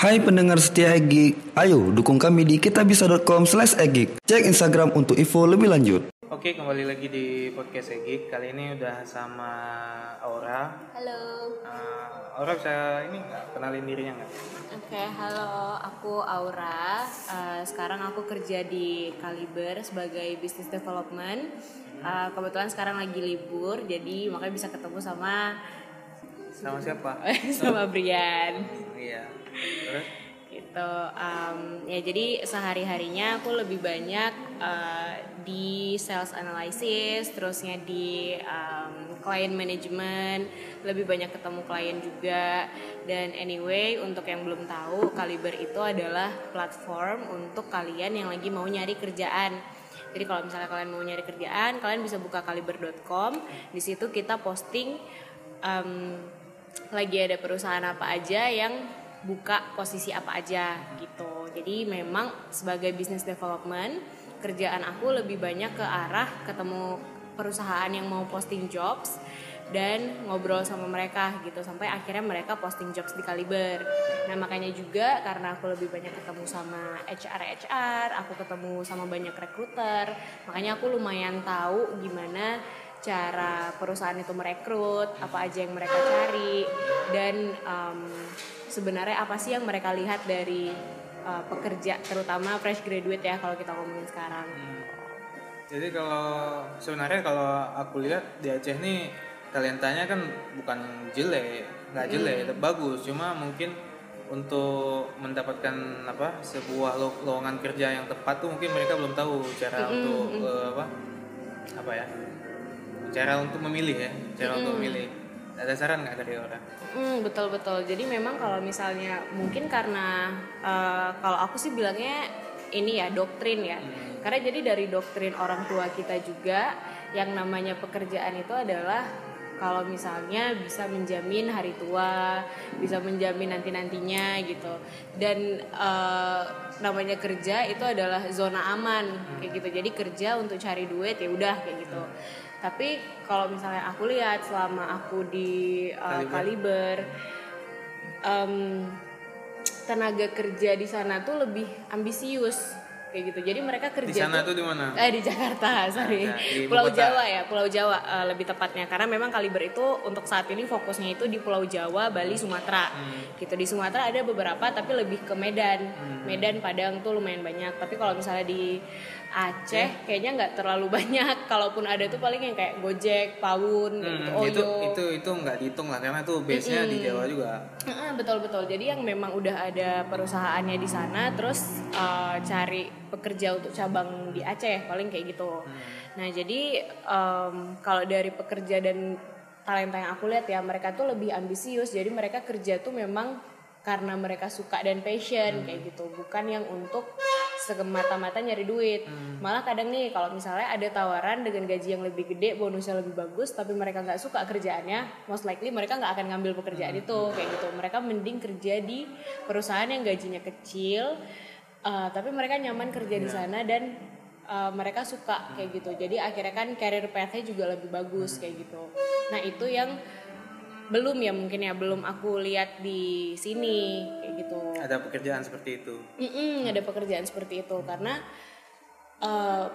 Hai pendengar setia Egik, ayo dukung kami di kitabisa.com slash egik. Cek Instagram untuk info lebih lanjut. Oke, kembali lagi di podcast Egik. Kali ini udah sama Aura. Halo. Uh, Aura bisa ini nggak kenalin dirinya nggak? Oke, halo. Aku Aura. Uh, sekarang aku kerja di Kaliber sebagai business development. Uh, kebetulan sekarang lagi libur, jadi makanya bisa ketemu sama Sama siapa? sama Brian. Iya. Gitu um, ya jadi sehari harinya aku lebih banyak uh, di sales analysis terusnya di um, client management lebih banyak ketemu klien juga. Dan anyway untuk yang belum tahu Kaliber itu adalah platform untuk kalian yang lagi mau nyari kerjaan. Jadi kalau misalnya kalian mau nyari kerjaan kalian bisa buka kaliber.com di situ kita posting um, lagi ada perusahaan apa aja yang buka posisi apa aja gitu. Jadi memang sebagai business development kerjaan aku lebih banyak ke arah ketemu perusahaan yang mau posting jobs dan ngobrol sama mereka gitu sampai akhirnya mereka posting jobs di Kaliber. Nah makanya juga karena aku lebih banyak ketemu sama HR HR, aku ketemu sama banyak recruiter, makanya aku lumayan tahu gimana cara perusahaan itu merekrut, apa aja yang mereka cari dan um, sebenarnya apa sih yang mereka lihat dari uh, pekerja terutama fresh graduate ya kalau kita ngomongin sekarang. Hmm. Jadi kalau sebenarnya kalau aku lihat di Aceh nih talentanya kan bukan jelek, nggak jelek, Hmm. bagus. Cuma mungkin untuk mendapatkan apa sebuah lo- lowongan kerja yang tepat tuh mungkin mereka belum tahu cara Mm-mm, untuk mm. eh, apa apa ya cara untuk memilih ya cara untuk Mm-mm. memilih ada saran nggak dari orang Hmm, betul betul. Jadi memang kalau misalnya mungkin karena uh, kalau aku sih bilangnya ini ya doktrin ya. Karena jadi dari doktrin orang tua kita juga yang namanya pekerjaan itu adalah kalau misalnya bisa menjamin hari tua, bisa menjamin nanti-nantinya gitu. Dan uh, namanya kerja itu adalah zona aman kayak gitu. Jadi kerja untuk cari duit ya udah kayak gitu. Tapi kalau misalnya aku lihat selama aku di uh, Kaliber, em, tenaga kerja di sana tuh lebih ambisius kayak gitu. Jadi mereka kerja di sana tuh di mana Eh di Jakarta, sorry. Nah, di Pulau kota. Jawa ya, Pulau Jawa eh, lebih tepatnya karena memang Kaliber itu untuk saat ini fokusnya itu di Pulau Jawa, Bali, Sumatera. Gitu di Sumatera ada beberapa tapi lebih ke Medan. Medan, Padang tuh lumayan banyak. Tapi kalau misalnya di Aceh kayaknya nggak terlalu banyak. Kalaupun ada tuh paling yang kayak Gojek, Pawun, kayak gitu, Hmm, itu Oyo. itu itu nggak dihitung lah karena tuh base nya di Jawa juga betul betul. Jadi yang memang udah ada perusahaannya di sana, terus eh, cari pekerja untuk cabang di Aceh paling kayak gitu. Nah jadi em, kalau dari pekerja dan talenta yang aku lihat ya mereka tuh lebih ambisius. Jadi mereka kerja tuh memang karena mereka suka dan passion kayak gitu, bukan yang untuk semata-mata nyari duit. Malah kadang nih kalau misalnya ada tawaran dengan gaji yang lebih gede, bonusnya lebih bagus, tapi mereka nggak suka kerjaannya, most likely mereka nggak akan ngambil pekerjaan itu kayak gitu. Mereka mending kerja di perusahaan yang gajinya kecil, uh, tapi mereka nyaman kerja di sana dan uh, mereka suka kayak gitu. Jadi akhirnya kan career path-nya juga lebih bagus kayak gitu. Nah itu yang belum ya mungkin ya belum aku lihat di sini kayak gitu. ada pekerjaan seperti itu Mm-mm, ada pekerjaan seperti itu karena eh,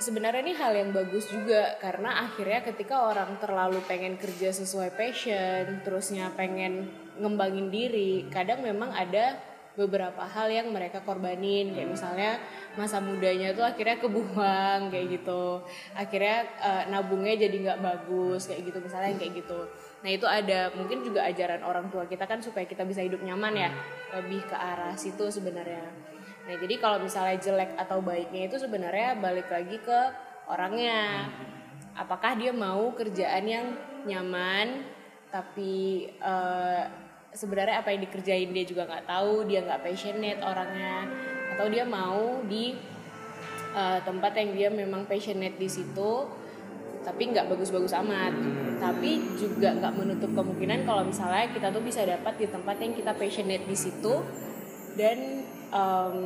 sebenarnya ini hal yang bagus juga karena akhirnya ketika orang terlalu pengen kerja sesuai passion terusnya pengen ngembangin diri kadang memang ada beberapa hal yang mereka korbanin. Kayak misalnya masa mudanya tuh akhirnya kebuang kayak gitu. Akhirnya eh, nabungnya jadi nggak bagus kayak gitu misalnya yang kayak gitu. Nah itu ada mungkin juga ajaran orang tua kita kan supaya kita bisa hidup nyaman ya. Lebih ke arah situ sebenarnya. Nah jadi kalau misalnya jelek atau baiknya itu sebenarnya balik lagi ke orangnya. Apakah dia mau kerjaan yang nyaman tapi eh, sebenarnya apa yang dikerjain dia juga nggak tahu dia nggak passionate orangnya. Atau dia mau di eh, tempat yang dia memang passionate di situ tapi nggak bagus-bagus amat. Tapi juga nggak menutup kemungkinan kalau misalnya kita tuh bisa dapat di tempat yang kita passionate di situ. Dan em,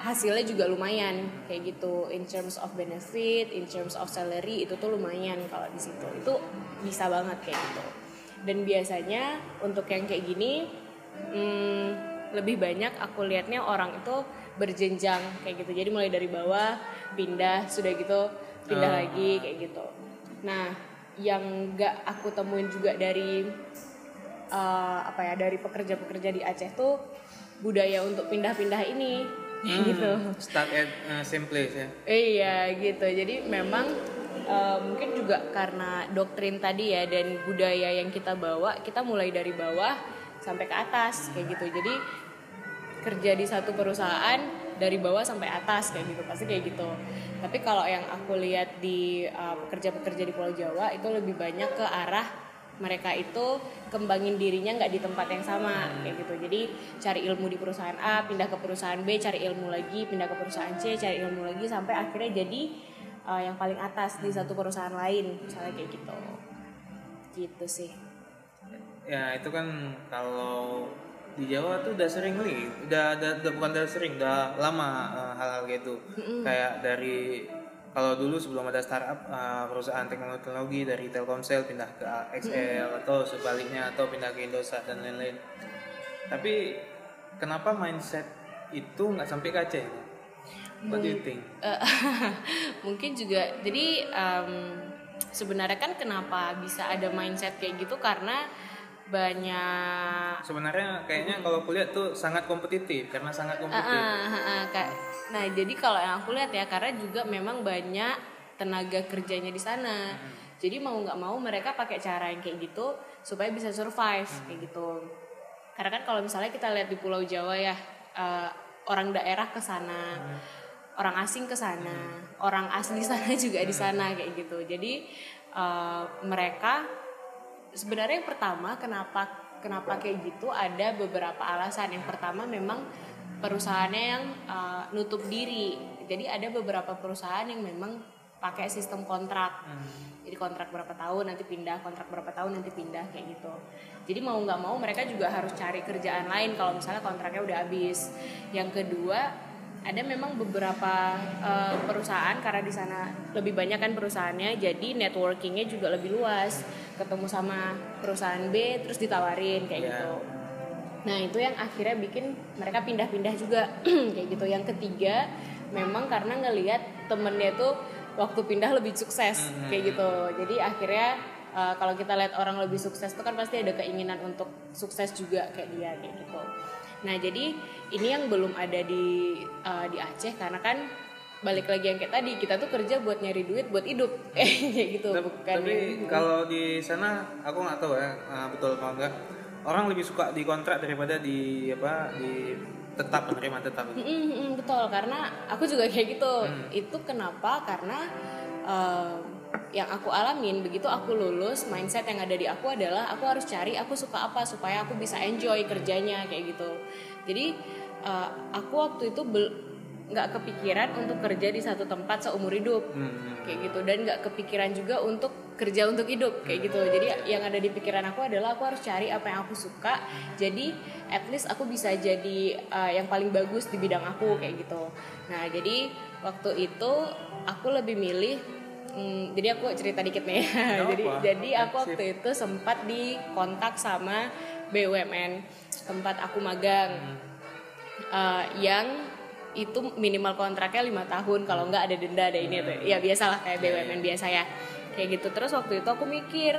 hasilnya juga lumayan. Kayak gitu in terms of benefit, in terms of salary itu tuh lumayan kalau di situ. Itu bisa banget kayak gitu. Dan biasanya untuk yang kayak gini hmm, lebih banyak aku lihatnya orang itu berjenjang kayak gitu jadi mulai dari bawah pindah sudah gitu pindah Oh. lagi kayak gitu nah yang nggak aku temuin juga dari eh, apa ya dari pekerja-pekerja di Aceh tuh budaya untuk pindah-pindah ini kayak gitu Start at uh, same place ya. Iya gitu. Jadi memang eh, mungkin juga karena doktrin tadi ya dan budaya yang kita bawa, kita mulai dari bawah sampai ke atas kayak gitu. Jadi kerja di satu perusahaan dari bawah sampai atas kayak gitu pasti kayak gitu. Tapi kalau yang aku lihat di eh, pekerja-pekerja di Pulau Jawa itu lebih banyak ke arah mereka itu kembangin dirinya nggak di tempat yang sama kayak gitu jadi cari ilmu di perusahaan A pindah ke perusahaan B cari ilmu lagi pindah ke perusahaan C cari ilmu lagi sampai akhirnya jadi uh, yang paling atas di satu perusahaan lain misalnya kayak gitu gitu sih Ya itu kan kalau di Jawa tuh udah sering kali, udah, udah, udah bukan udah sering, udah lama uh, hal-hal kayak itu. Kayak dari kalau dulu sebelum ada startup uh, perusahaan teknologi dari Telkomsel pindah ke XL atau sebaliknya atau pindah ke Indosat dan lain-lain. Tapi kenapa mindset itu nggak sampai ke Aceh? What do you think? Eh, mungkin juga jadi em, sebenarnya kan kenapa bisa ada mindset kayak gitu karena banyak Sebenarnya kayaknya kalau kuliah tuh sangat kompetitif karena sangat kompetitif. ah, ah, ah. Nah, jadi kalau yang aku lihat ya, karena juga memang banyak tenaga kerjanya di sana. Jadi mau nggak mau mereka pakai cara yang kayak gitu supaya bisa survive kayak gitu. Karena kan kalau misalnya kita lihat di Pulau Jawa ya, eh, orang daerah ke sana, orang asing ke sana, orang asli sana juga di sana kayak gitu. Jadi eh, mereka sebenarnya yang pertama kenapa kenapa kayak gitu ada beberapa alasan. Yang pertama memang perusahaannya yang uh, nutup diri. Jadi ada beberapa perusahaan yang memang pakai sistem kontrak. Jadi kontrak berapa tahun nanti pindah kontrak berapa tahun nanti pindah kayak gitu. Jadi mau nggak mau mereka juga harus cari kerjaan lain kalau misalnya kontraknya udah habis. Yang kedua ada memang beberapa uh, perusahaan karena di sana lebih banyak kan perusahaannya jadi networkingnya juga lebih luas. Ketemu sama perusahaan B terus ditawarin kayak Ya. gitu. Nah itu yang akhirnya bikin mereka pindah-pindah juga. Kayak gitu. Yang ketiga memang karena ngelihat temennya tuh waktu pindah lebih sukses kayak gitu. Jadi akhirnya uh, kalau kita lihat orang lebih sukses tuh kan pasti ada keinginan untuk sukses juga kayak dia kayak gitu Nah jadi ini yang belum ada di uh, di Aceh karena kan balik lagi yang kayak tadi kita tuh kerja buat nyari duit buat hidup kayak gitu Tapi, bukan tapi yang- kalau di sana aku nggak tahu ya uh, betul apa enggak. Orang lebih suka di kontrak daripada di apa di tetap menerima tetap. Mm, mm, betul karena aku juga kayak gitu Hmm. itu kenapa karena uh, yang aku alamin begitu aku lulus mindset yang ada di aku adalah aku harus cari aku suka apa supaya aku bisa enjoy kerjanya kayak gitu. Jadi uh, aku waktu itu nggak kepikiran untuk kerja di satu tempat seumur hidup Hmm. kayak gitu. Dan nggak kepikiran juga untuk kerja untuk hidup kayak gitu. Jadi yang ada di pikiran aku adalah aku harus cari apa yang aku suka jadi at least aku bisa jadi uh, yang paling bagus di bidang aku kayak gitu. Nah jadi waktu itu aku lebih milih hmm, jadi aku cerita dikit nih. Nggak jadi apa. jadi aku waktu itu sempat di kontak sama BUMN tempat aku magang uh, yang itu minimal kontraknya lima tahun kalau nggak ada denda ada ini tuh. Ya biasalah kayak BUMN biasa ya. Kayak gitu. Terus waktu itu aku mikir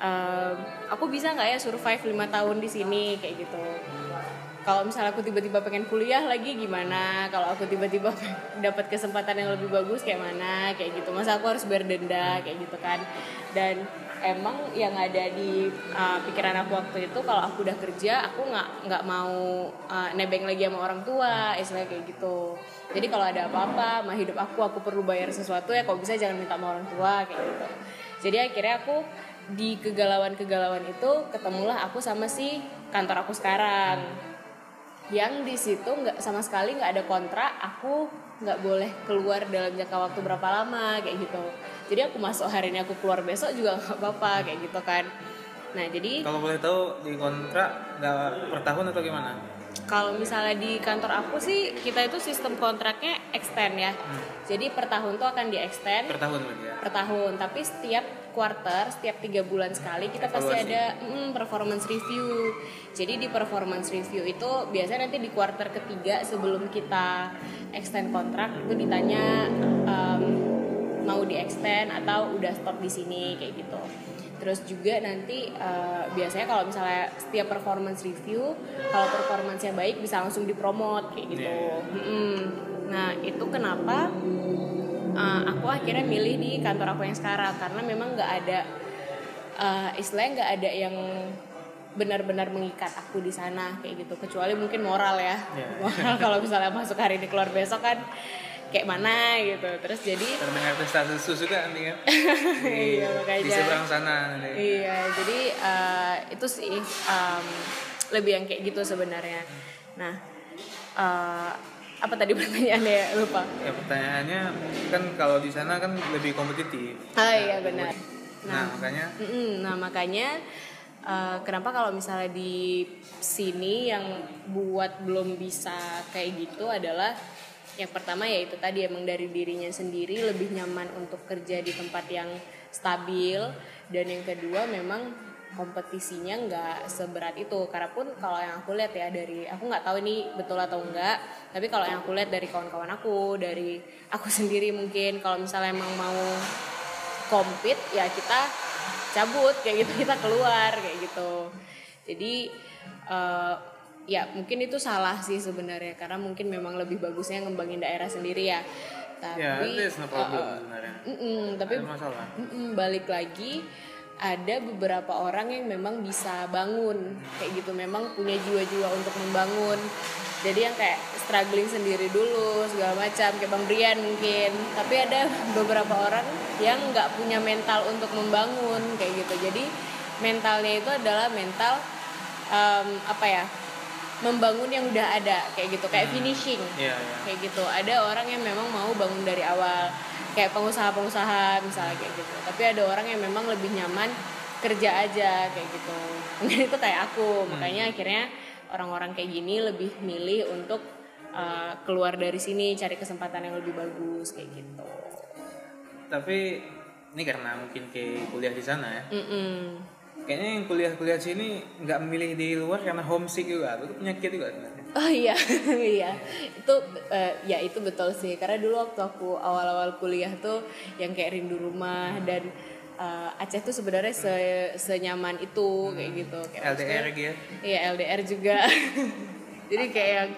ehm, aku bisa nggak ya survive lima tahun di sini kayak gitu kalau misalnya aku tiba-tiba pengen kuliah lagi gimana? Kalau aku tiba-tiba dapat kesempatan yang lebih bagus kayak mana? Kayak gitu. Masa aku harus bayar denda kayak gitu kan. Dan emang yang ada di uh, pikiran aku waktu itu kalau aku udah kerja aku nggak nggak mau uh, nebeng lagi sama orang tua istilahnya kayak gitu. Jadi kalau ada apa-apa mah hidup aku aku perlu bayar sesuatu ya kalau bisa jangan minta sama orang tua kayak gitu. Jadi akhirnya aku di kegalauan-kegalauan itu ketemulah aku sama si kantor aku sekarang yang di situ nggak sama sekali nggak ada kontrak aku nggak boleh keluar dalam jangka waktu berapa lama kayak gitu. Jadi aku masuk hari ini aku keluar besok juga nggak apa-apa kayak gitu kan. Nah jadi Kalau boleh tahu di kontrak nggak per tahun atau gimana? kalau misalnya di kantor aku sih kita itu sistem kontraknya extend ya. Jadi per tahun tuh akan di extend Per tahun ya. per tahun tapi setiap quarter setiap tiga bulan sekali kita pasti Evaluasi. ada mm, performance review jadi di performance review itu biasanya nanti di quarter ketiga sebelum kita extend kontrak itu ditanya um, mau di extend atau udah stop di sini kayak gitu terus juga nanti uh, biasanya kalau misalnya setiap performance review kalau performance-nya baik bisa langsung dipromot kayak gitu Iya. Mm-mm. nah itu kenapa uh, aku akhirnya milih di kantor aku yang sekarang karena memang nggak ada uh, istilahnya nggak ada yang benar-benar mengikat aku di sana kayak gitu kecuali mungkin moral ya Iya. moral kalau misalnya masuk hari ini keluar besok kan kayak mana gitu terus jadi terdengar status susu kan kan di, Iya, makanya. di seberang sana nanti. Iya, jadi uh, itu sih um, lebih yang kayak gitu sebenarnya. Nah, uh, apa tadi pertanyaannya? Lupa? ya pertanyaannya kan kalau di sana kan lebih kompetitif. Ah iya benar. nah, makanya Mm-mm, nah makanya uh, kenapa kalau misalnya di sini yang buat belum bisa kayak gitu adalah yang pertama ya itu tadi emang dari dirinya sendiri lebih nyaman untuk kerja di tempat yang stabil. Dan yang kedua memang kompetisinya nggak seberat itu. Karena pun kalau yang aku lihat ya dari aku nggak tahu ini betul atau enggak tapi kalau yang aku lihat dari kawan-kawan aku dari aku sendiri mungkin kalau misalnya emang mau compete ya kita cabut kayak gitu kita keluar kayak gitu. Jadi eh, ya mungkin itu salah sih sebenarnya karena mungkin memang lebih bagusnya ngembangin daerah sendiri ya. Tapi ya there's no problem eh, eh, sebenarnya. mm-mm, tapi masalah. mm-mm, balik lagi ada beberapa orang yang memang bisa bangun. Kayak gitu memang punya jiwa-jiwa untuk membangun. Jadi yang kayak struggling sendiri dulu segala macam. Kayak bang Brian mungkin. Tapi ada beberapa orang yang nggak punya mental untuk membangun kayak gitu. Jadi mentalnya itu adalah mental em, apa ya membangun yang udah ada kayak gitu. Kayak finishing Iya, iya. kayak gitu. Ada orang yang memang mau bangun dari awal kayak pengusaha-pengusaha misalnya kayak gitu. Tapi ada orang yang memang lebih nyaman kerja aja kayak gitu. Mungkin itu kayak aku. Makanya akhirnya orang-orang kayak gini lebih milih untuk uh, keluar dari sini cari kesempatan yang lebih bagus kayak gitu. Tapi ini karena mungkin ke kuliah di sana ya. Mm-mm. kayaknya yang kuliah-kuliah sini nggak memilih di luar karena homesick juga. Itu penyakit juga Oh iya, iya. Itu eh, ya itu betul sih. Karena dulu waktu aku awal-awal kuliah tuh yang kayak rindu rumah dan eh, Aceh tuh sebenarnya se senyaman itu kayak gitu. Kayak LDR gitu ya Iya LDR juga. Jadi kayak yang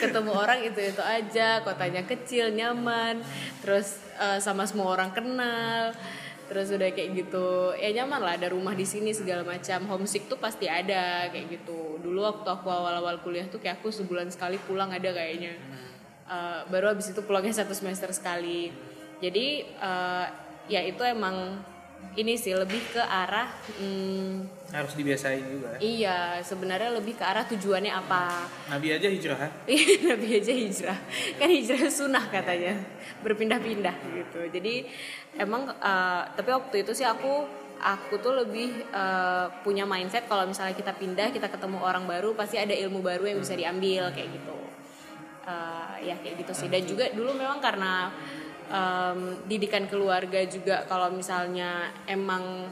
ketemu orang itu itu aja, kotanya kecil, nyaman, terus eh, sama semua orang kenal, terus udah kayak gitu, ya nyaman lah ada rumah di sini segala macam. Homesick tuh pasti ada kayak gitu. Dulu waktu aku awal-awal kuliah tuh kayak aku sebulan sekali pulang ada kayaknya. Eh, baru habis itu pulangnya satu semester sekali. Jadi eh, ya itu emang ini sih lebih ke arah. hmm, harus dibiasain juga ya. Iya, sebenarnya lebih ke arah tujuannya apa. Nabi aja hijrah ya Iya, Nabi aja hijrah. Kan hijrah sunnah katanya. Berpindah-pindah gitu. Jadi emang eh, tapi waktu itu sih aku aku tuh lebih eh, punya mindset kalau misalnya kita pindah, kita ketemu orang baru, pasti ada ilmu baru yang bisa diambil kayak gitu. Eh, ya kayak gitu sih. Dan juga dulu memang karena em, didikan keluarga juga kalau misalnya emang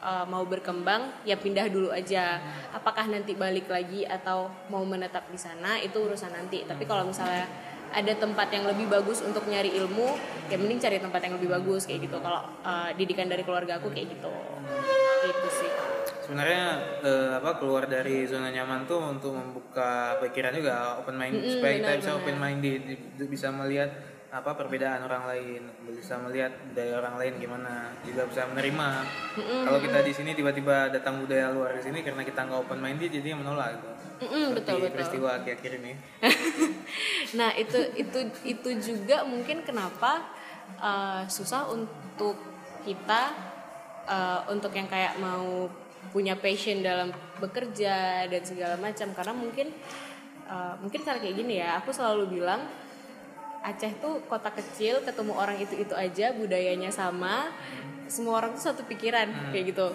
uh, mau berkembang ya pindah dulu aja. Apakah nanti balik lagi atau mau menetap di sana itu urusan nanti. Tapi kalau misalnya ada tempat yang lebih bagus untuk nyari ilmu ya mending cari tempat yang lebih bagus kayak gitu. Kalau uh, didikan dari keluarga aku kayak gitu. Itu sih. Sebenarnya eh, apa keluar dari zona nyaman tuh untuk membuka pikiran juga open mind. Mm-mm, supaya kita benar, bisa benar. open minded bisa melihat apa perbedaan orang lain. Bisa melihat budaya orang lain gimana juga bisa menerima. Kalau kita di sini tiba-tiba datang budaya luar di sini karena kita nggak open minded jadi menolak gitu. Seperti betul betul. peristiwa akhir-akhir ini. Nah itu itu itu juga mungkin kenapa uh, susah untuk kita uh, untuk yang kayak mau punya passion dalam bekerja dan segala macam. Karena mungkin uh, mungkin karena kayak gini ya aku selalu bilang Aceh tuh kota kecil ketemu orang itu itu aja budayanya sama semua orang tuh satu pikiran kayak gitu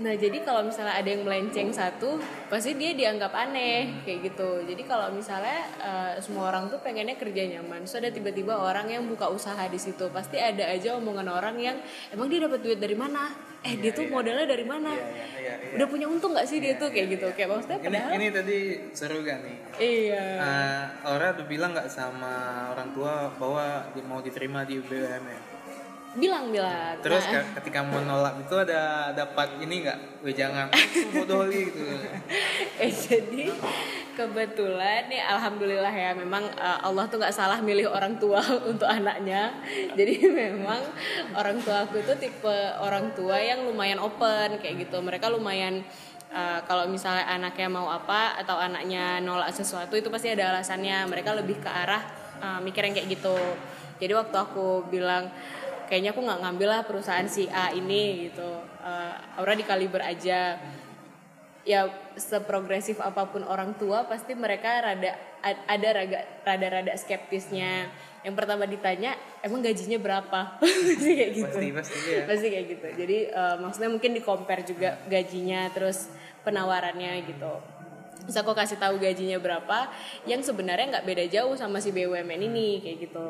Nah jadi kalau misalnya ada yang melenceng satu, pasti dia dianggap aneh kayak gitu. Jadi kalau misalnya uh, semua orang tuh pengennya kerja nyaman, so ada tiba-tiba orang yang buka usaha di situ, pasti ada aja omongan orang yang emang dia dapat duit dari mana? Eh dia tuh modalnya dari mana? Iya. Udah punya untung nggak sih dia tuh kayak gitu? Kayak maksudnya Ini, padahal ini tadi seru kan nih. iya. Uh, Aura tuh bilang nggak sama orang tua bahwa dia mau diterima di BUMN. Bilang bilang. Terus Nah, ke- ketika mau nolak itu ada dapat ini nggak? Wejangan bodoh gitu. eh jadi kebetulan nih alhamdulillah ya memang uh, Allah tuh nggak salah milih orang tua untuk anaknya jadi memang orang tua aku itu tipe orang tua yang lumayan open kayak gitu mereka lumayan uh, kalau misalnya anaknya mau apa atau anaknya nolak sesuatu itu pasti ada alasannya mereka lebih ke arah uh, mikir yang kayak gitu jadi waktu aku bilang kayaknya aku nggak ngambil lah perusahaan si A ini gitu. Uh, Aura di kaliber aja. Ya seprogresif apa pun orang tua pasti mereka rada ad- ada raga rada rada skeptisnya. Yang pertama ditanya emang gajinya berapa? Pasti kayak gitu. Pasti pasti ya. pasti kayak gitu. Jadi eh, maksudnya mungkin di compare juga gajinya terus penawarannya gitu. Terus aku kasih tahu gajinya berapa yang sebenarnya nggak beda jauh sama si BUMN ini kayak gitu.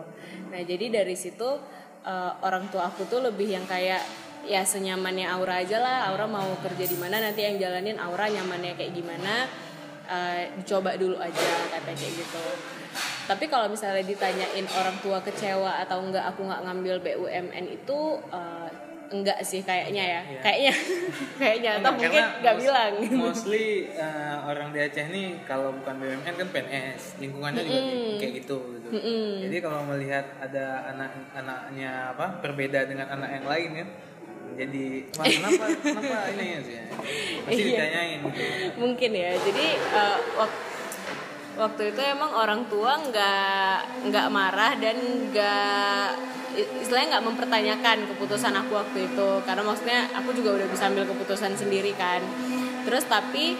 Nah jadi dari situ eh, orang tua aku tuh lebih yang kayak ya senyamannya Aura aja lah. Aura mau kerja di mana nanti yang jalanin Aura nyamannya kayak gimana. eh, dicoba dulu aja kata kayak gitu. Tapi kalau misalnya ditanyain orang tua kecewa atau enggak aku nggak ngambil BUMN itu eh, enggak sih kayaknya ya. Iya. Kayaknya kayaknya atau mungkin nggak bilang. Mostly uh, orang di Aceh nih kalau bukan BUMN kan PNS, lingkungannya juga kayak- kayak gitu. gitu. Jadi kalau melihat ada anak-anaknya apa berbeda dengan anak yang lain kan, jadi "Wah, kenapa kenapa ini ya sih? Pasti Iya. ditanyain gitu. mungkin ya jadi eh, wak- waktu itu emang orang tua nggak nggak marah dan nggak istilahnya nggak mempertanyakan keputusan aku waktu itu. Karena maksudnya aku juga udah bisa ambil keputusan sendiri kan. Terus tapi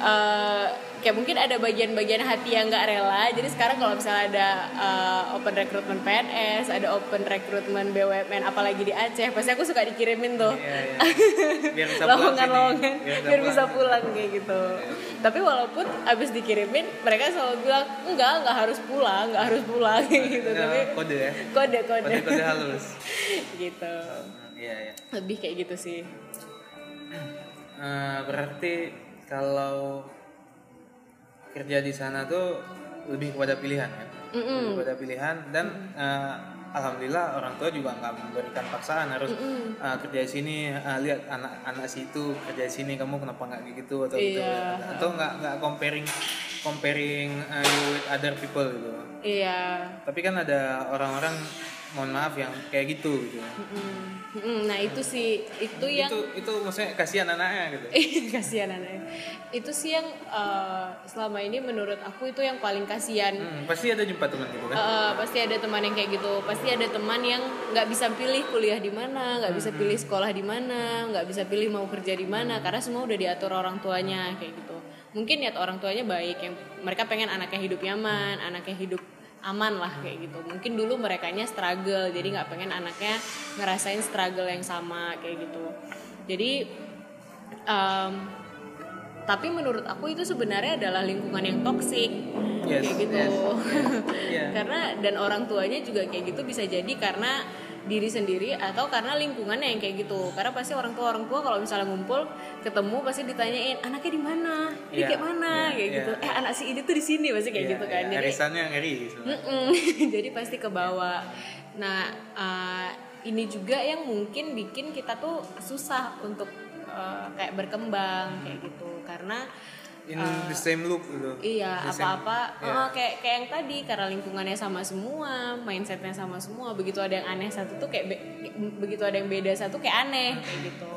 eh, kayak mungkin ada bagian-bagian hati yang nggak rela jadi sekarang kalau misalnya ada eh, open recruitment PNS ada open recruitment BUMN apalagi di Aceh pasti aku suka dikirimin tuh Iya, iya. Biar bisa Biar biar bisa pulang. kayak gitu. Tapi walaupun abis dikirimin mereka selalu bilang enggak nggak harus pulang nggak harus pulang kayak gitu. Ada Tapi kode ya. kode kode Kode-kode halus. gitu. Iya, iya. Lebih kayak gitu sih. Eh, berarti kalau kerja di sana tuh lebih kepada pilihan kan? Lebih kepada pilihan dan eh, alhamdulillah orang tua juga nggak memberikan paksaan harus eh, kerja di sini eh, lihat anak-anak situ kerja di sini kamu kenapa nggak gitu atau gitu Iya. atau nggak nggak comparing comparing eh, you with other people gitu Iya. tapi kan ada orang-orang mohon maaf yang kayak gitu gitu Mm-mm. Mm-mm. Nah itu sih itu yang itu itu maksudnya kasihan anaknya gitu kasihan anaknya. Itu sih yang eh, selama ini menurut aku itu yang paling kasihan. Hmm, pasti ada jumpa teman gitu kan Eh, pasti ada teman yang kayak gitu pasti ada teman yang nggak bisa pilih kuliah di mana nggak bisa pilih sekolah di mana nggak bisa pilih mau kerja di mana karena semua udah diatur orang tuanya kayak gitu mungkin niat orang tuanya baik yang mereka pengen anaknya hidup nyaman anaknya hidup aman lah kayak gitu. Mungkin dulu merekanya struggle jadi nggak pengen anaknya ngerasain struggle yang sama kayak gitu. Jadi em, tapi menurut aku itu sebenarnya adalah lingkungan yang toksik Yes, kayak gitu. yes, Iya. karena dan orang tuanya juga kayak gitu bisa jadi karena diri sendiri atau karena lingkungannya yang kayak gitu. Karena pasti orang tua orang tua kalau misalnya ngumpul ketemu pasti ditanyain anaknya di mana? Ini Iya, kayak mana? Iya, kayak iya, gitu eh anak si ini tuh di sini pasti kayak Iya, gitu kan. Iya, jadi arisannya ngeri. Mm-mm. jadi pasti ke bawah nah uh, ini juga yang mungkin bikin kita tuh susah untuk uh, kayak berkembang kayak gitu. Karena in the same loop gitu Iya, apa-apa Iya. eh, kayak kayak yang tadi karena lingkungannya sama semua, mindsetnya sama semua. Begitu ada yang aneh satu tuh kayak be- begitu ada yang beda satu kayak aneh kayak gitu.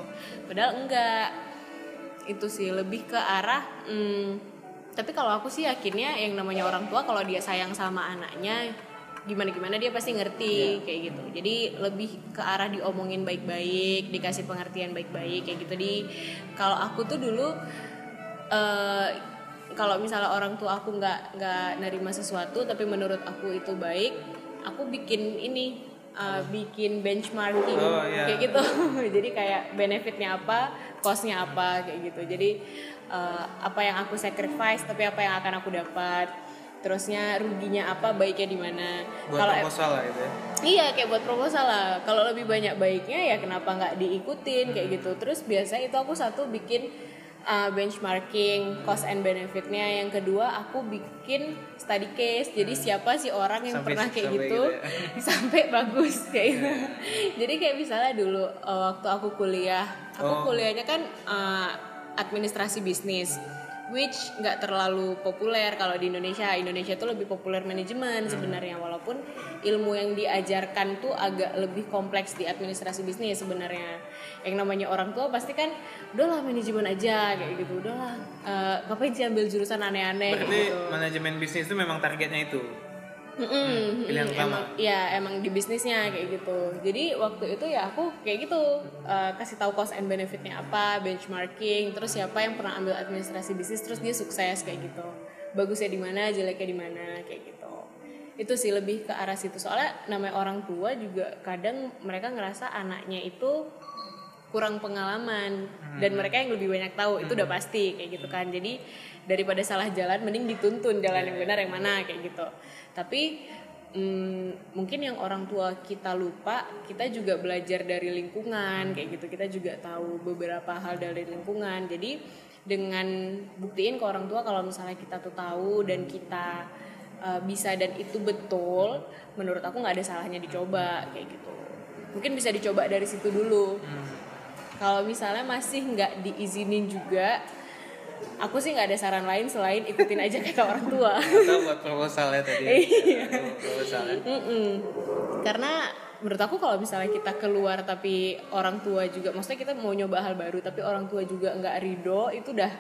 Padahal enggak. Itu sih lebih ke arah hmm, tapi kalau aku sih yakinnya yang namanya orang tua kalau dia sayang sama anaknya gimana gimana dia pasti ngerti kayak gitu jadi lebih ke arah diomongin baik-baik dikasih pengertian baik-baik kayak gitu di kalau aku tuh dulu eh, kalau misalnya orang tua aku nggak nggak nerima sesuatu tapi menurut aku itu baik aku bikin ini eh, bikin benchmarking. Oh, iya. kayak gitu. Jadi kayak benefitnya apa costnya apa kayak gitu. Jadi uh, apa yang aku sacrifice tapi apa yang akan aku dapat. Terusnya ruginya apa baiknya di mana. Kalau proposal lah gitu ya? Iya kayak buat proposal lah. Kalau lebih banyak baiknya ya kenapa nggak diikutin kayak gitu. Terus biasa itu aku satu bikin uh, benchmarking cost and benefitnya. Yang kedua aku bikin study case. Jadi siapa sih orang yang Sampai- pernah kayak sampai gitu gitu ya. sampai bagus kayak gitu. Jadi kayak misalnya dulu uh, waktu aku kuliah, aku Oh. kuliahnya kan uh, administrasi bisnis which nggak terlalu populer kalau di Indonesia. Indonesia tuh lebih populer manajemen sebenarnya walaupun ilmu yang diajarkan tuh agak lebih kompleks di administrasi bisnis sebenarnya. Yang namanya orang tua pasti kan udahlah manajemen aja kayak gitu. Udahlah eh, ngapain sih ambil jurusan aneh-aneh berarti gitu. manajemen bisnis itu memang targetnya itu Mm-mm, pilihan mm, utama. emang, ya emang di bisnisnya kayak gitu. Jadi waktu itu ya aku kayak gitu eh, kasih tahu cost and benefitnya apa, benchmarking, terus siapa yang pernah ambil administrasi bisnis, terus dia sukses kayak gitu. Bagusnya di mana, jeleknya di mana kayak gitu. Itu sih lebih ke arah situ. Soalnya namanya orang tua juga kadang mereka ngerasa anaknya itu kurang pengalaman dan mereka yang lebih banyak tahu itu udah pasti kayak gitu kan jadi daripada salah jalan mending dituntun jalan yang benar yang mana kayak gitu. Tapi mm, mungkin yang orang tua kita lupa kita juga belajar dari lingkungan kayak gitu. Kita juga tahu beberapa hal dari lingkungan. Jadi dengan buktiin ke orang tua kalau misalnya kita tuh tahu dan kita uh, bisa dan itu betul menurut aku nggak ada salahnya dicoba kayak gitu. Mungkin bisa dicoba dari situ dulu. Kalau misalnya masih nggak diizinin juga aku sih nggak ada saran lain selain ikutin aja kata orang tua atau buat proposal ya tadi Iya. Atau proposal ya Mm-mm. karena menurut aku kalau misalnya kita keluar tapi orang tua juga maksudnya kita mau nyoba hal baru tapi orang tua juga nggak ridho itu udah.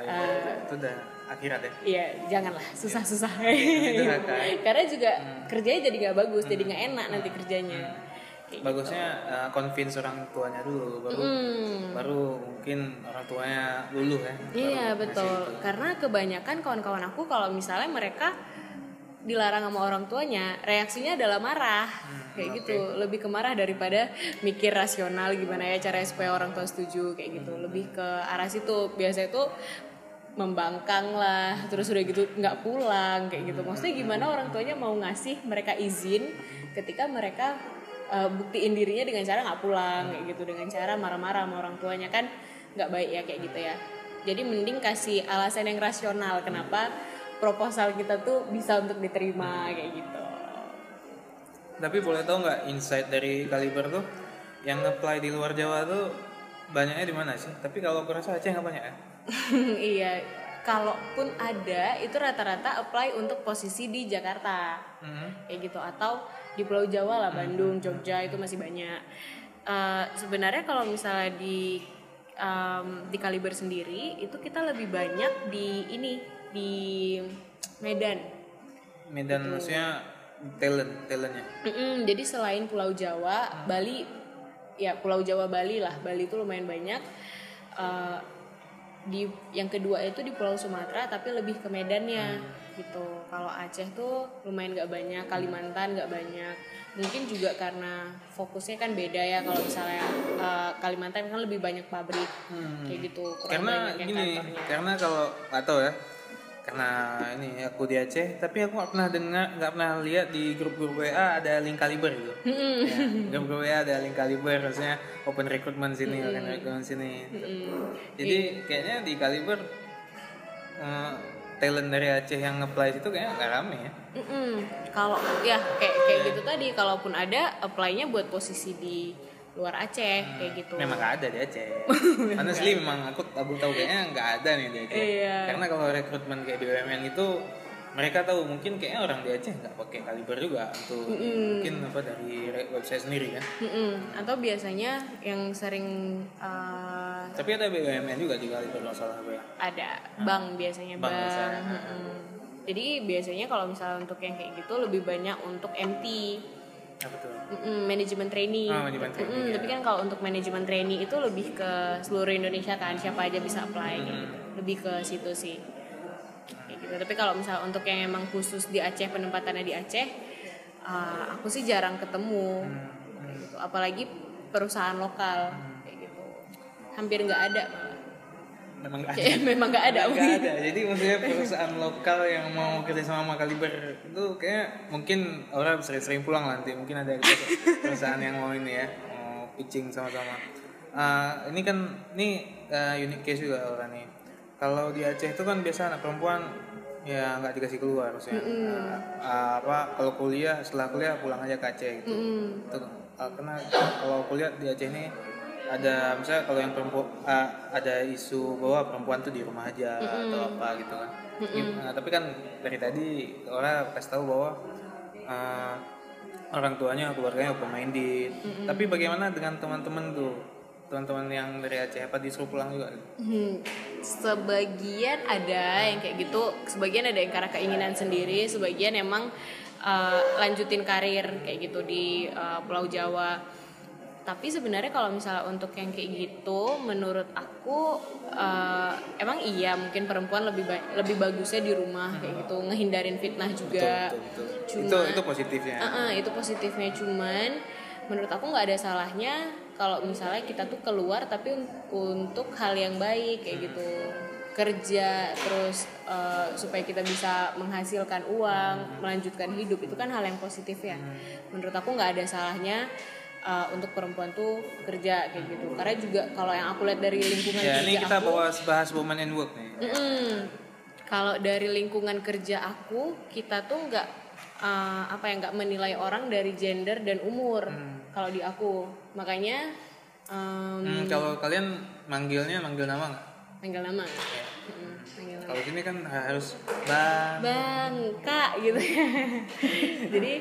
Eh. itu udah akhirat ya Iya, janganlah susah-susah. Kan. Karena juga kerjanya jadi nggak bagus, jadi nggak enak nanti kerjanya. Kayak gitu. bagusnya uh, convince orang tuanya dulu baru Mm. baru mungkin orang tuanya luluh ya Iya betul. Karena kebanyakan kawan-kawan aku kalau misalnya mereka dilarang sama orang tuanya, reaksinya adalah marah. kayak gitu. Lebih ke marah daripada mikir rasional gimana ya cara supaya orang tua setuju kayak gitu. Lebih ke arah situ. Biasa itu membangkang lah terus udah gitu nggak pulang kayak gitu maksudnya gimana orang tuanya mau ngasih mereka izin ketika mereka uh, buktiin dirinya dengan cara nggak pulang kayak gitu. Dengan cara marah-marah sama orang tuanya. Kan nggak baik ya kayak gitu ya. Jadi mending kasih alasan yang rasional kenapa proposal kita tuh bisa untuk diterima kayak gitu. Tapi boleh tahu nggak insight dari kaliber tuh? Yang apply di luar Jawa tuh banyaknya di mana sih? Tapi kalau aku rasa Aceh nggak banyak ya? Iya. Kalaupun ada itu rata-rata apply untuk posisi di Jakarta. Mhm. kayak gitu. Atau di Pulau Jawa lah Bandung Jogja itu masih banyak. Eh, sebenarnya kalau misalnya di em, di kaliber sendiri itu kita lebih banyak di ini di Medan. Medan maksudnya talent talentnya? Mm-mm, jadi selain Pulau Jawa Bali ya Pulau Jawa Bali lah Bali itu lumayan banyak. Eh, di yang kedua itu di Pulau Sumatera tapi lebih ke Medannya gitu. Kalau Aceh tuh lumayan nggak banyak Kalimantan nggak banyak. Mungkin juga karena fokusnya kan beda ya kalau misalnya eh, Kalimantan kan lebih banyak pabrik. Kayak gitu karena gini kantornya. karena kalau nggak tahu ya karena ini aku di Aceh tapi aku nggak pernah dengar nggak pernah lihat di grup-grup WA ada link kaliber gitu. Ya, grup-grup WA ada link kaliber maksudnya open recruitment sini open recruitment sini. Jadi kayaknya di kaliber eh, talent dari Aceh yang apply itu kayaknya nggak rame ya Mm-mm. Kalau ya kayak kayak gitu tadi, kalaupun ada apply-nya buat posisi di luar Aceh kayak gitu. memang nggak ada di Aceh honestly memang aku aku tahu kayaknya nggak ada nih di Aceh Iya. karena kalau rekrutmen kayak BUMN itu mereka tahu mungkin kayaknya orang di Aceh nggak pakai kaliber juga untuk mungkin apa dari website sendiri kan Mm-mm. Atau biasanya yang sering uh, tapi ada BUMN juga di kaliber nggak salah apa ya ada bank biasanya Bank bank. biasanya. Mm-mm. Jadi biasanya kalau misalnya untuk yang kayak gitu lebih banyak untuk MT. tuh Mm-mm, manajemen trainee. Manajemen trainee, Mm-mm, ya. Tapi kan kalau untuk manajemen trainee itu lebih ke seluruh Indonesia kan, siapa aja bisa apply kayak gitu. Lebih ke situ sih. Gitu. Tapi kalau misalnya untuk yang emang khusus di Aceh penempatannya di Aceh, uh, aku sih jarang ketemu. Kayak gitu. Apalagi perusahaan lokal kayak gitu. hampir nggak ada malah memang nggak ada. Memang nggak ada. Memang nggak ada. Jadi maksudnya perusahaan lokal yang mau kerja sama sama Kaliber itu kayak mungkin orang sering-sering pulang nanti. Mungkin ada perusahaan yang mau ini ya mau pitching sama-sama. Ah, ini kan ini ah, unique case juga orang nih kalau di Aceh itu kan biasa anak perempuan ya nggak dikasih keluar maksudnya. Ah, ah, apa kalau kuliah setelah kuliah pulang aja ke Aceh gitu. Mm. itu uh, karena kalau kuliah di Aceh ini ada misalnya kalau yang perempuan uh, ada isu bahwa perempuan tuh di rumah aja atau apa gitu kan. Nah, tapi kan dari tadi orang kasih tahu bahwa uh, orang tuanya keluarganya open minded tapi bagaimana dengan teman-teman tuh teman-teman yang dari Aceh apa disuruh pulang juga? Hmm, sebagian ada yang kayak gitu, sebagian ada yang karena keinginan sendiri, sebagian emang uh, lanjutin karir kayak gitu di uh, Pulau Jawa. Tapi sebenarnya kalau misalnya untuk yang kayak gitu, menurut aku uh, emang iya mungkin perempuan lebih ba- lebih bagusnya di rumah kayak gitu, ngehindarin fitnah juga. betul, betul. Cuma- itu itu positifnya. Uh-uh, itu positifnya. Cuman menurut aku nggak ada salahnya kalau misalnya kita tuh keluar tapi un- untuk hal yang baik kayak gitu. Kerja terus uh, supaya kita bisa menghasilkan uang melanjutkan hidup itu kan hal yang positif ya. Menurut aku nggak ada salahnya uh, untuk perempuan tuh kerja kayak gitu. Karena juga kalau yang aku lihat dari lingkungan ya kerja ini kita aku bahas bahas woman and work nih. Mm-mm. Kalau dari lingkungan kerja aku, kita tuh nggak uh, apa ya nggak menilai orang dari gender dan umur. Kalau di aku, makanya um, Hmm, kalau kalian manggilnya manggil nama nggak panggil nama. Mm, nama. Kalau sini kan harus bang. Bang, kak gitu ya. Jadi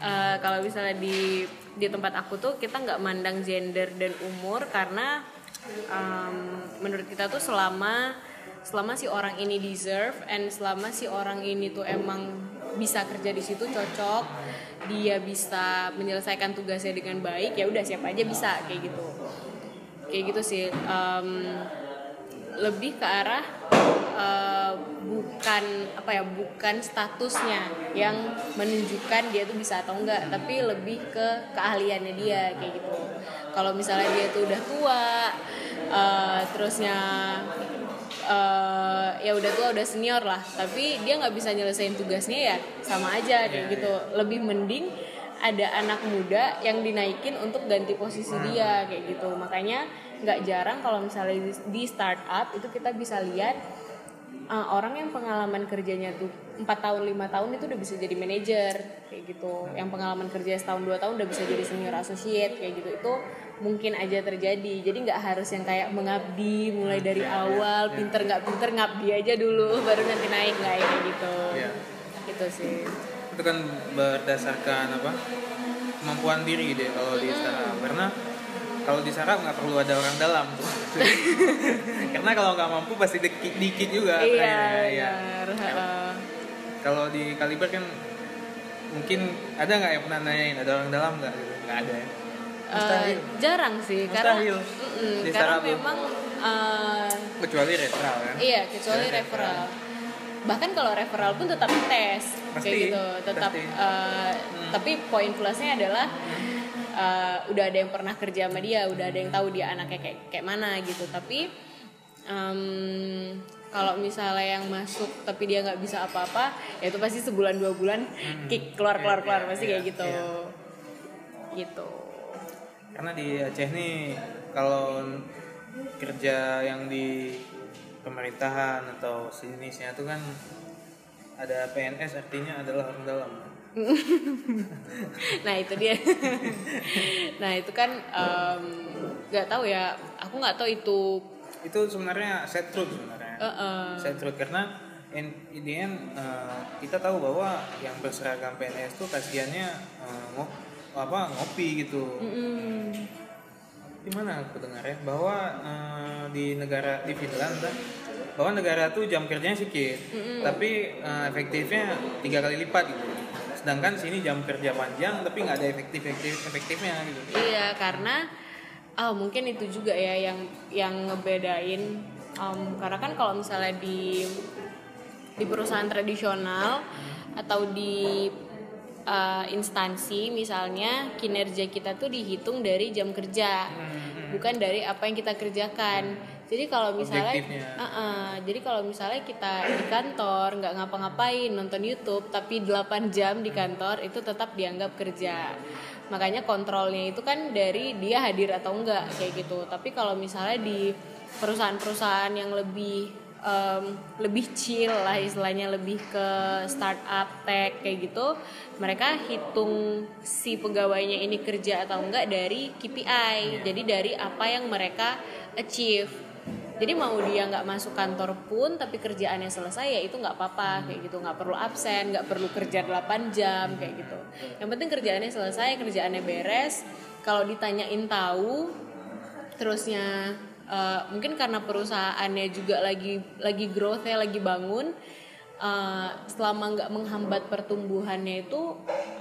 uh, kalau misalnya di di tempat aku tuh kita nggak mandang gender dan umur karena um, menurut kita tuh selama selama si orang ini deserve and selama si orang ini tuh emang bisa kerja di situ cocok dia bisa menyelesaikan tugasnya dengan baik ya udah siapa aja bisa kayak gitu. Kayak gitu sih Um, lebih ke arah uh, bukan apa ya bukan statusnya yang menunjukkan dia tuh bisa atau enggak tapi lebih ke keahliannya dia kayak gitu. Kalau misalnya dia tuh udah tua uh, terusnya uh, ya udah tua udah senior lah. Tapi dia nggak bisa nyelesain tugasnya ya sama aja kayak gitu. Lebih mending ada anak muda yang dinaikin untuk ganti posisi dia kayak gitu. Makanya nggak jarang kalau misalnya di, di startup itu kita bisa lihat uh, orang yang pengalaman kerjanya tuh 4 tahun lima tahun itu udah bisa jadi manajer kayak gitu. Yang pengalaman kerja setahun dua tahun udah bisa jadi senior associate kayak gitu. Itu mungkin aja terjadi jadi nggak harus yang kayak mengabdi mulai dari awal pinter nggak pinter ngabdi aja dulu baru nanti naik nggak kayak gitu Iya. gitu sih Itu kan berdasarkan apa? kemampuan diri deh kalau di startup. Karena kalau di startup nggak perlu ada orang dalam tuh. Karena kalau nggak mampu pasti dikit, dikit juga. iya iya. Kalau di Kaliber kan mungkin ada nggak yang pernah nanyain ada orang dalam nggak gitu? Nggak ada ya. Eh, jarang sih Mustahil. karena Mm-mm, Di karena tuh. memang eh, Kecuali referral kan. iya kecuali Ya, referral bahkan kalau referral pun tetap tes Pasti, kayak gitu tetap pasti. eh, tapi poin plusnya adalah eh, udah ada yang pernah kerja sama dia udah ada yang tahu dia anaknya kayak kayak mana gitu tapi em, kalau misalnya yang masuk tapi dia nggak bisa apa-apa ya itu pasti sebulan dua bulan kick keluar keluar keluar Iya, pasti iya, kayak gitu iya. gitu Karena di Aceh nih kalau kerja yang di pemerintahan atau sejenisnya itu kan ada PNS artinya adalah orang dalam. nah itu dia nah itu kan nggak tahu ya aku nggak tahu itu Itu sebenarnya set truth sebenarnya. eh, eh, Set truth karena in, in the end, eh, kita tahu bahwa yang berseragam PNS tuh kasihannya ngop, apa ngopi gitu. mm, aku dengar ya bahwa eh, di negara di Finland dah, bahwa negara tuh jam kerjanya sedikit tapi eh, efektifnya tiga kali lipat gitu. Sedangkan sini jam kerja panjang tapi nggak ada efektif efektif efektifnya gitu. Iya karena oh mungkin itu juga ya yang yang ngebedain em, karena kan kalau misalnya di di perusahaan tradisional atau di eh, instansi misalnya kinerja kita tuh dihitung dari jam kerja bukan dari apa yang kita kerjakan jadi kalau misalnya Objektifnya. Uh-uh. jadi kalau misalnya kita di kantor nggak ngapa-ngapain nonton YouTube tapi 8 jam di kantor itu tetap dianggap kerja makanya kontrolnya itu kan dari dia hadir atau enggak kayak gitu tapi kalau misalnya di perusahaan-perusahaan yang lebih em, lebih chill lah istilahnya lebih ke startup tech kayak gitu. Mereka hitung si pegawainya ini kerja atau enggak dari KPI jadi dari apa yang mereka achieve. Jadi mau dia nggak masuk kantor pun tapi kerjaannya selesai ya itu nggak apa-apa kayak gitu. Nggak perlu absen nggak perlu kerja 8 jam kayak gitu. Yang penting kerjaannya selesai kerjaannya beres. Kalau ditanyain tahu terusnya eh, mungkin karena perusahaannya juga lagi lagi growth-nya lagi bangun eh, selama nggak menghambat pertumbuhannya itu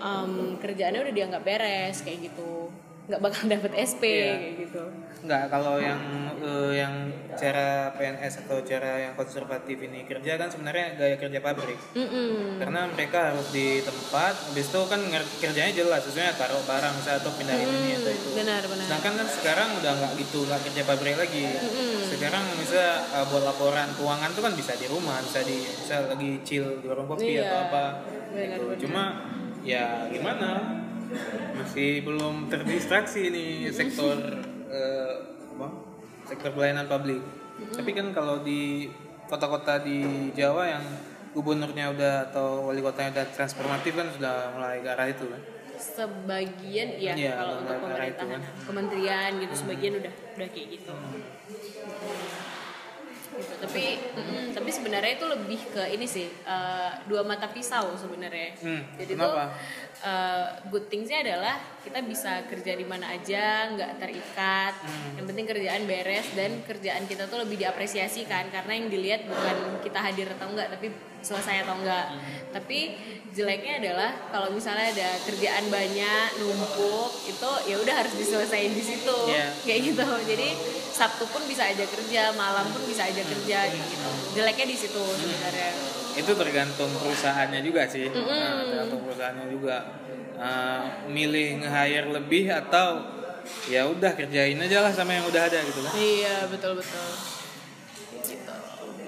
em, kerjaannya udah dianggap beres kayak gitu nggak bakal dapet SP Iya. kayak gitu Enggak, kalau yang eh, yang cara PNS atau cara yang konservatif ini kerja kan sebenarnya gaya kerja pabrik. Mm-mm. Karena mereka harus di tempat, habis itu kan kerjanya jelas, sebenarnya taruh barang misalnya atau pindahin ini atau itu. benar benar Sedangkan kan sekarang udah nggak gitu, nggak kerja pabrik lagi. Sekarang misalnya uh, buat laporan keuangan tuh kan bisa di rumah, bisa di bisa lagi chill di warung kopi Iya, atau apa. benar, gitu. benar. Cuma ya gimana? Masih belum terdistraksi nih sektor eh, apa? Sektor pelayanan publik. Tapi kan kalau di kota-kota di Jawa yang gubernurnya udah atau wali kotanya udah transformatif kan sudah mulai ke arah itu kan. sebagian ya Iya, kalau untuk arah itu pemerintahan kan. kementerian gitu sebagian udah udah kayak gitu Gitu. tapi mm, tapi sebenarnya itu lebih ke ini sih eh, dua mata pisau sebenarnya Hmm, jadi kenapa? tuh eh, good thingsnya adalah kita bisa kerja di mana aja nggak terikat Hmm. yang penting kerjaan beres dan kerjaan kita tuh lebih diapresiasi kan karena yang dilihat bukan kita hadir atau enggak tapi selesai atau enggak Hmm. tapi jeleknya adalah kalau misalnya ada kerjaan banyak numpuk itu ya udah harus diselesaikan di situ Iya. kayak gitu jadi Sabtu pun bisa aja kerja malam pun bisa aja kerja kayak gitu. Jeleknya di situ sebenarnya. Itu tergantung perusahaannya juga sih. Nah, tergantung perusahaannya juga. Eh, milih nge-hire lebih atau ya udah kerjain aja lah sama yang udah ada gitu kan. Iya betul betul. Gitu.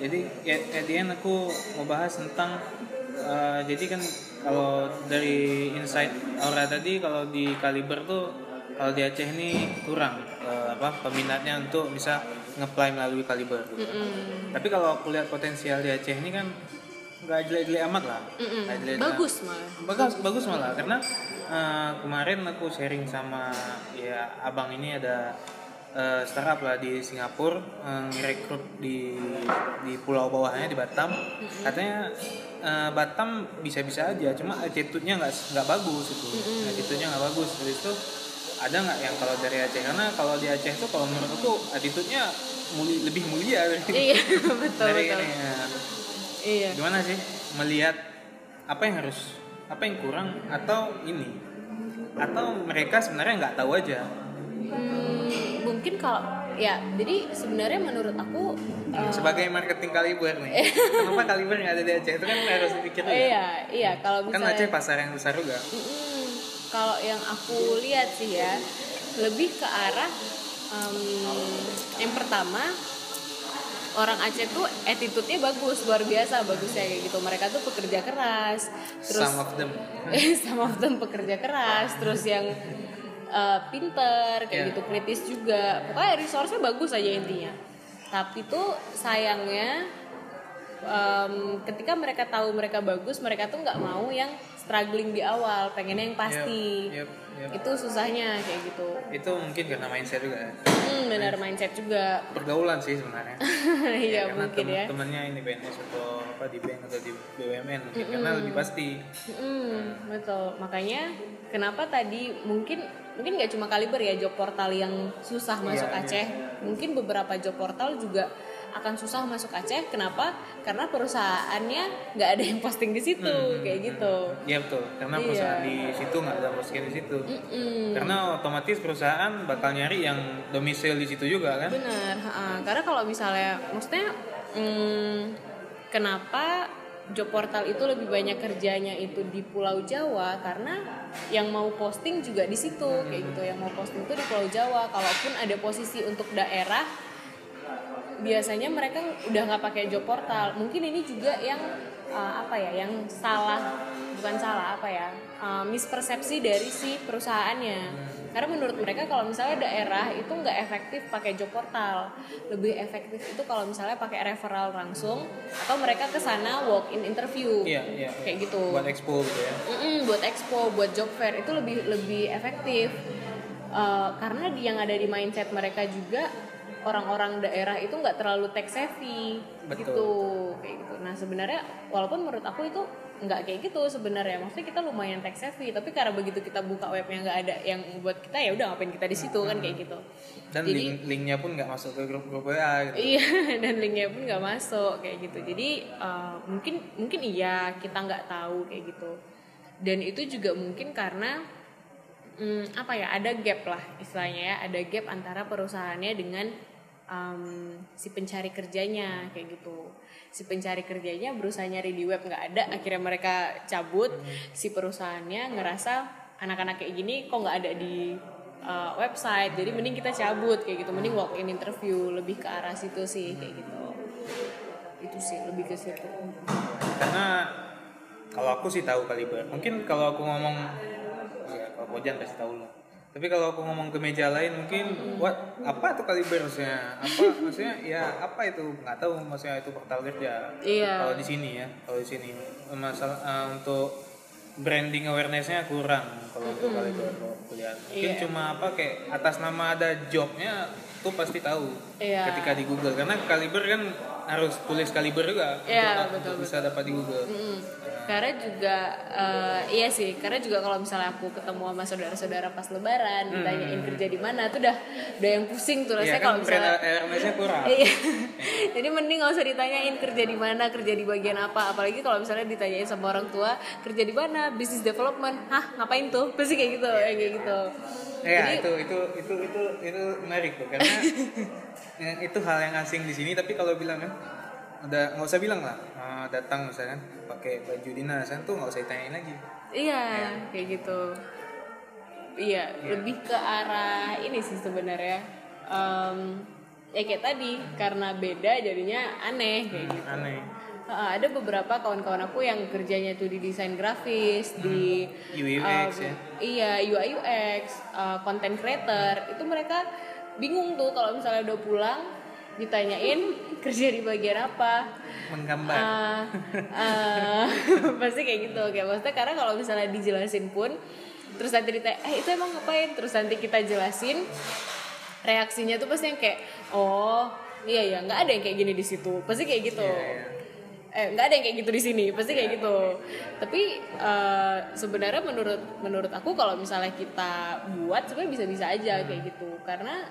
Jadi ya at the end aku mau bahas tentang eh, jadi kan kalau dari insight Aura tadi kalau di Kaliber tuh kalau di Aceh ini kurang eh, apa peminatnya untuk bisa ngeplay melalui Kaliber gitu. Mm-mm. Tapi kalau aku lihat potensial di Aceh ini kan nggak jelek-jelek amat lah. Mm-mm. Nggak jelek-jelek bagus malah bagus bagus malah karena eh, kemarin aku sharing sama ya abang ini ada eh, startup lah di Singapura ngerekrut di di pulau bawahnya di Batam katanya eh, Batam bisa-bisa aja cuma attitude-nya nggak nggak bagus itu attitude-nya nggak bagus dari itu ada nggak yang kalau dari Aceh? Karena kalau di Aceh tuh kalau menurut aku attitude-nya muli, lebih mulia. Dari iya betul dari betul ini ya. Iya. Gimana sih melihat apa yang harus apa yang kurang atau ini? Atau mereka sebenarnya nggak tahu aja? Hmm, mungkin kalau ya jadi sebenarnya menurut aku eh, sebagai marketing kaliber nih. Kenapa kaliber nggak ada di Aceh itu kan harus dipikirin ya? Iya iya kalau kan misalnya Aceh pasar yang besar juga. Kalau yang aku lihat sih ya lebih ke arah em, yang pertama orang Aceh tuh attitude-nya bagus luar biasa bagusnya kayak gitu. Mereka tuh pekerja keras terus some of them. Some of them pekerja keras terus yang eh, pinter kayak Yeah. gitu kritis juga. Pokoknya resource-nya bagus aja intinya. Tapi tuh sayangnya em, ketika mereka tahu mereka bagus mereka tuh nggak mau yang struggling di awal pengennya yang pasti. Yep, yep. itu susahnya kayak gitu. Itu mungkin karena mindset juga ya. hmm, benar mindset juga. Pergaulan sih sebenarnya. Iya karena mungkin ya. temen-temennya ini PNS atau apa di bank atau di BUMN mungkin karena lebih pasti. Mm, betul. Makanya kenapa tadi mungkin mungkin nggak cuma kaliber ya job portal yang susah masuk iya. Aceh. mungkin beberapa job portal juga akan susah masuk Aceh. Kenapa? Karena perusahaannya nggak ada yang posting di situ kayak gitu. Iya betul, karena Iya. perusahaan di situ nggak ada posting di situ. Mm, Karena otomatis perusahaan bakal nyari yang domisili di situ juga kan. benar ha-ha. karena kalau misalnya maksudnya mm, kenapa job portal itu lebih banyak kerjanya itu di Pulau Jawa? Karena yang mau posting juga di situ kayak gitu. Yang mau posting itu di Pulau Jawa. Kalaupun ada posisi untuk daerah biasanya mereka udah nggak pakai job portal. Mungkin ini juga yang uh, apa ya yang salah bukan salah apa ya uh, mispersepsi dari si perusahaannya. Karena menurut mereka kalau misalnya daerah itu nggak efektif pakai job portal. Lebih efektif itu kalau misalnya pakai referral langsung atau mereka ke sana walk in interview. Iya, iya. kayak gitu. Buat expo gitu ya. Mm-mm, buat expo, buat job fair itu lebih lebih efektif. Uh, karena yang ada di mindset mereka juga orang-orang daerah itu nggak terlalu tech savvy Betul. gitu kayak gitu. Nah sebenarnya walaupun menurut aku itu nggak kayak gitu sebenarnya maksudnya kita lumayan tech savvy tapi karena begitu kita buka webnya nggak ada yang buat kita ya udah ngapain kita di situ kan kayak gitu. Dan Jadi- link linknya pun nggak masuk ke grup-grup WA gitu. Iya, dan linknya pun nggak masuk kayak gitu. Jadi uh, mungkin mungkin iya kita nggak tahu kayak gitu. Dan itu juga mungkin karena hmm, apa ya ada gap lah istilahnya ya, ada gap antara perusahaannya dengan um, si pencari kerjanya kayak gitu. Si pencari kerjanya berusaha nyari di web nggak ada, akhirnya mereka cabut. Si perusahaannya ngerasa anak-anak kayak gini kok nggak ada di uh, website. Jadi mending kita cabut kayak gitu. Mending walk in interview lebih ke arah situ sih kayak gitu. Itu sih lebih ke situ. Karena kalau aku sih tahu kaliber. Mungkin kalau aku ngomong ya kalau Bojan kasih tahu lah. Tapi kalau aku ngomong ke meja lain mungkin what apa tuh kaliber maksudnya? Apa maksudnya ya apa itu? nggak tahu maksudnya itu portal kerja. Iya. Kalau di sini ya, kalau di sini masalah eh, untuk branding awarenessnya kurang kalau untuk kaliber kalau aku lihat. Mungkin Iya. cuma apa kayak atas nama ada jobnya tuh pasti tahu Iya. ketika di Google karena kaliber kan harus tulis kaliber juga Iya, untuk, betul, untuk bisa dapat di Google. Mm. Karena juga eh, iya sih karena juga kalau misalnya aku ketemu sama saudara-saudara pas lebaran ditanyain kerja di mana tuh udah udah yang pusing tuh Iya rasanya kan kalau misalnya awareness-nya kurang. Iya. Jadi mending gak usah ditanyain kerja di mana, kerja di bagian apa. Apalagi kalau misalnya ditanyain sama orang tua, kerja di mana, business development. Hah, ngapain tuh? Pasti kayak gitu, kayak gitu. Iya Jadi- itu itu itu itu itu menarik tuh karena ya, itu hal yang asing di sini tapi kalau bilang kan udah nggak usah bilang lah eh, datang misalkan pakai baju dinas kan tuh nggak usah ditanyain lagi. Iya, kayak gitu. Iya, lebih ke arah ini sih sebenarnya. Em, ya kayak tadi karena beda jadinya aneh kayak gitu. Aneh. Uh, ada beberapa kawan-kawan aku yang kerjanya tuh di desain grafis, di UI UX um, ya. Iya, UI UX, uh, content creator. Itu mereka bingung tuh kalau misalnya udah pulang ditanyain kerja di bagian apa. Menggambar. Uh, uh, pasti kayak gitu. Kayak maksudnya karena kalau misalnya dijelasin pun terus nanti ditanya eh itu emang ngapain? Terus nanti kita jelasin reaksinya tuh pasti yang kayak oh iya ya nggak ada yang kayak gini di situ. Pasti kayak gitu. Iya, eh nggak ada yang kayak gitu di sini. Pasti kayak gitu. tapi eh, sebenarnya menurut menurut aku kalau misalnya kita buat sebenarnya bisa-bisa aja kayak gitu. Karena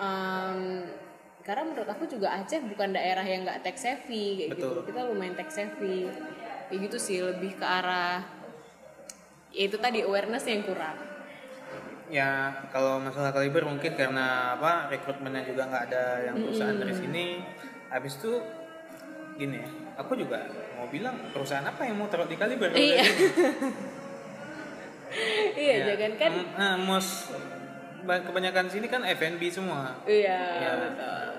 em, karena menurut aku juga Aceh bukan daerah yang nggak tech savvy kayak gitu Betul. kita lumayan tech savvy kayak gitu sih lebih ke arah ya itu tadi awareness yang kurang Ya kalau masalah kaliber mungkin karena apa rekrutmennya juga nggak ada yang perusahaan dari sini. Habis itu gini ya, aku juga mau bilang perusahaan apa yang mau taruh di kaliber? Iya. gini? iya Ya, jangan kan nah, most ba- kebanyakan sini kan F&B semua. iya Ya, betul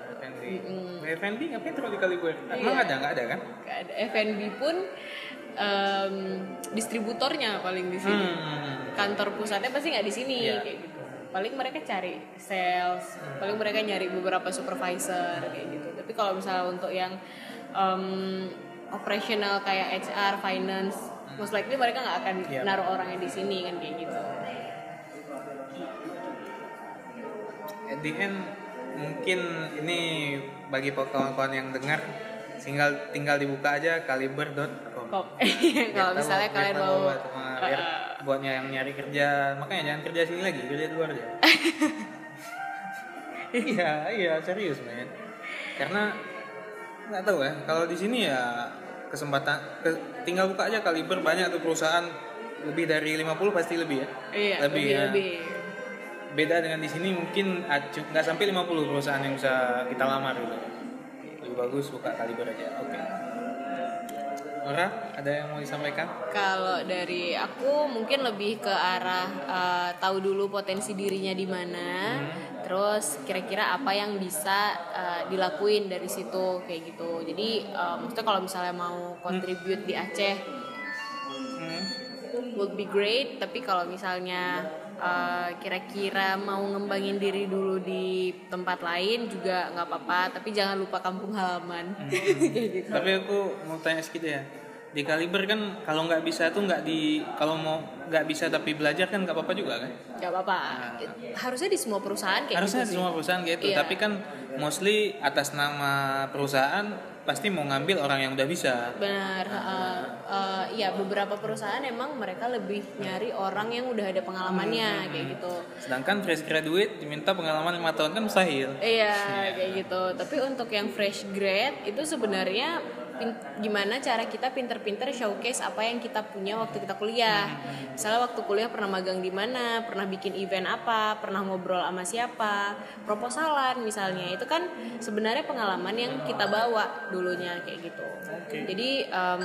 F&B. F&B ngapain taruh di kaliber? Emang Iya. ada nggak ada kan? Ada F&B pun em, distributornya paling di sini Hmm. kantor pusatnya pasti nggak di sini Iya. kayak gitu paling mereka cari sales paling mereka nyari beberapa supervisor kayak gitu tapi kalau misalnya untuk yang em, operational kayak HR finance most likely mereka nggak akan Iya. naruh orangnya di sini kan kayak gitu At the end mungkin ini bagi kawan-kawan yang dengar tinggal tinggal dibuka aja kaliber.com. kok? Kalau misalnya kalian mau buat, biar buatnya yang nyari kerja. Makanya jangan kerja sini lagi kerja di luar aja. Iya iya serius men. Karena nggak tahu ya kalau di sini ya kesempatan ke- tinggal buka aja kaliber banyak tuh perusahaan. Lebih dari 50 pasti lebih ya. Iya Lebih, lebih ya. lebih beda dengan di sini mungkin nggak sampai 50 perusahaan yang bisa kita lamar gitu lebih bagus buka kaliber aja oke Ora, ada yang mau disampaikan? Kalau dari aku mungkin lebih ke arah uh, tahu dulu potensi dirinya di mana, hmm. terus kira-kira apa yang bisa uh, dilakuin dari situ kayak gitu. Jadi uh, maksudnya kalau misalnya mau contribute hmm. di Aceh, hmm. would be great. Tapi kalau misalnya kira kira-kira mau ngembangin diri dulu di tempat lain juga nggak apa-apa tapi jangan lupa kampung halaman. Hmm. gitu. tapi aku mau tanya sedikit ya. Di kaliber kan kalau nggak bisa tuh nggak di kalau mau nggak bisa tapi belajar kan nggak apa-apa juga kan? Nggak apa-apa. Nah, harusnya di semua perusahaan kayak harusnya gitu di semua perusahaan gitu. Iya. tapi kan mostly atas nama perusahaan pasti mau ngambil orang yang udah bisa. Benar uh, uh, ya beberapa perusahaan emang mereka lebih nyari orang yang udah ada pengalamannya hmm. kayak gitu. Sedangkan fresh graduate diminta pengalaman lima tahun kan mustahil. Iya. kayak gitu. Tapi untuk yang fresh grad itu sebenarnya gimana cara kita pinter-pinter showcase apa yang kita punya waktu kita kuliah. Misalnya waktu kuliah pernah magang di mana, pernah bikin event apa, pernah ngobrol sama siapa, proposalan misalnya. Itu kan sebenarnya pengalaman yang kita bawa dulunya kayak gitu. Okay. Jadi um,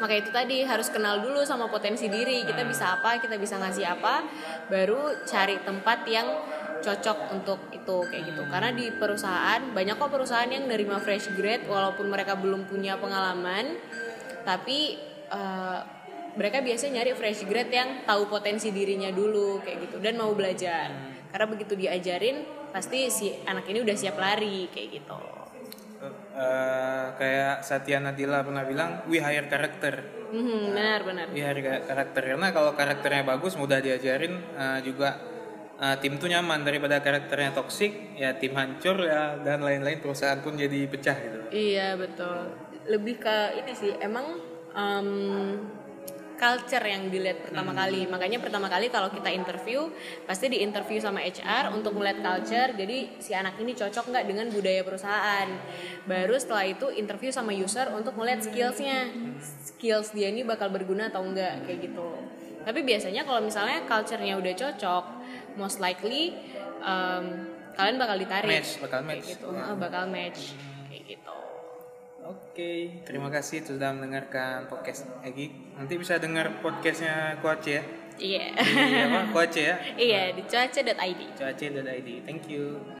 maka itu tadi harus kenal dulu sama potensi diri kita bisa apa kita bisa ngasih apa baru cari tempat yang cocok untuk itu kayak gitu. Karena di perusahaan banyak kok perusahaan yang nerima fresh grade walaupun mereka belum punya pengalaman. Tapi uh, mereka biasanya nyari fresh grade yang tahu potensi dirinya dulu kayak gitu. Dan mau belajar. Karena begitu diajarin pasti si anak ini udah siap lari kayak gitu. Uh, kayak Satya Nadila pernah bilang we hire karakter mm-hmm, benar benar. we hire karakter karena kalau karakternya bagus mudah diajarin uh, juga uh, tim tuh nyaman daripada karakternya toksik ya tim hancur ya dan lain-lain perusahaan pun jadi pecah gitu. Iya betul. Lebih ke ini sih emang um, culture yang dilihat pertama hmm. kali. Makanya pertama kali kalau kita interview pasti di interview sama HR untuk melihat culture. Jadi si anak ini cocok nggak dengan budaya perusahaan? Baru setelah itu interview sama user untuk melihat skillsnya. Skills dia ini bakal berguna atau enggak kayak gitu. Tapi biasanya kalau misalnya culture-nya udah cocok most likely um, kalian bakal ditarik match bakal match gitu uh, bakal match kayak gitu Oke, okay. terima kasih sudah mendengarkan podcast Egi. Nanti bisa dengar podcastnya Coace ya? Iya. Yeah. Di apa? Coace ya? Iya, di cuaca.id. Coace.id. Thank you.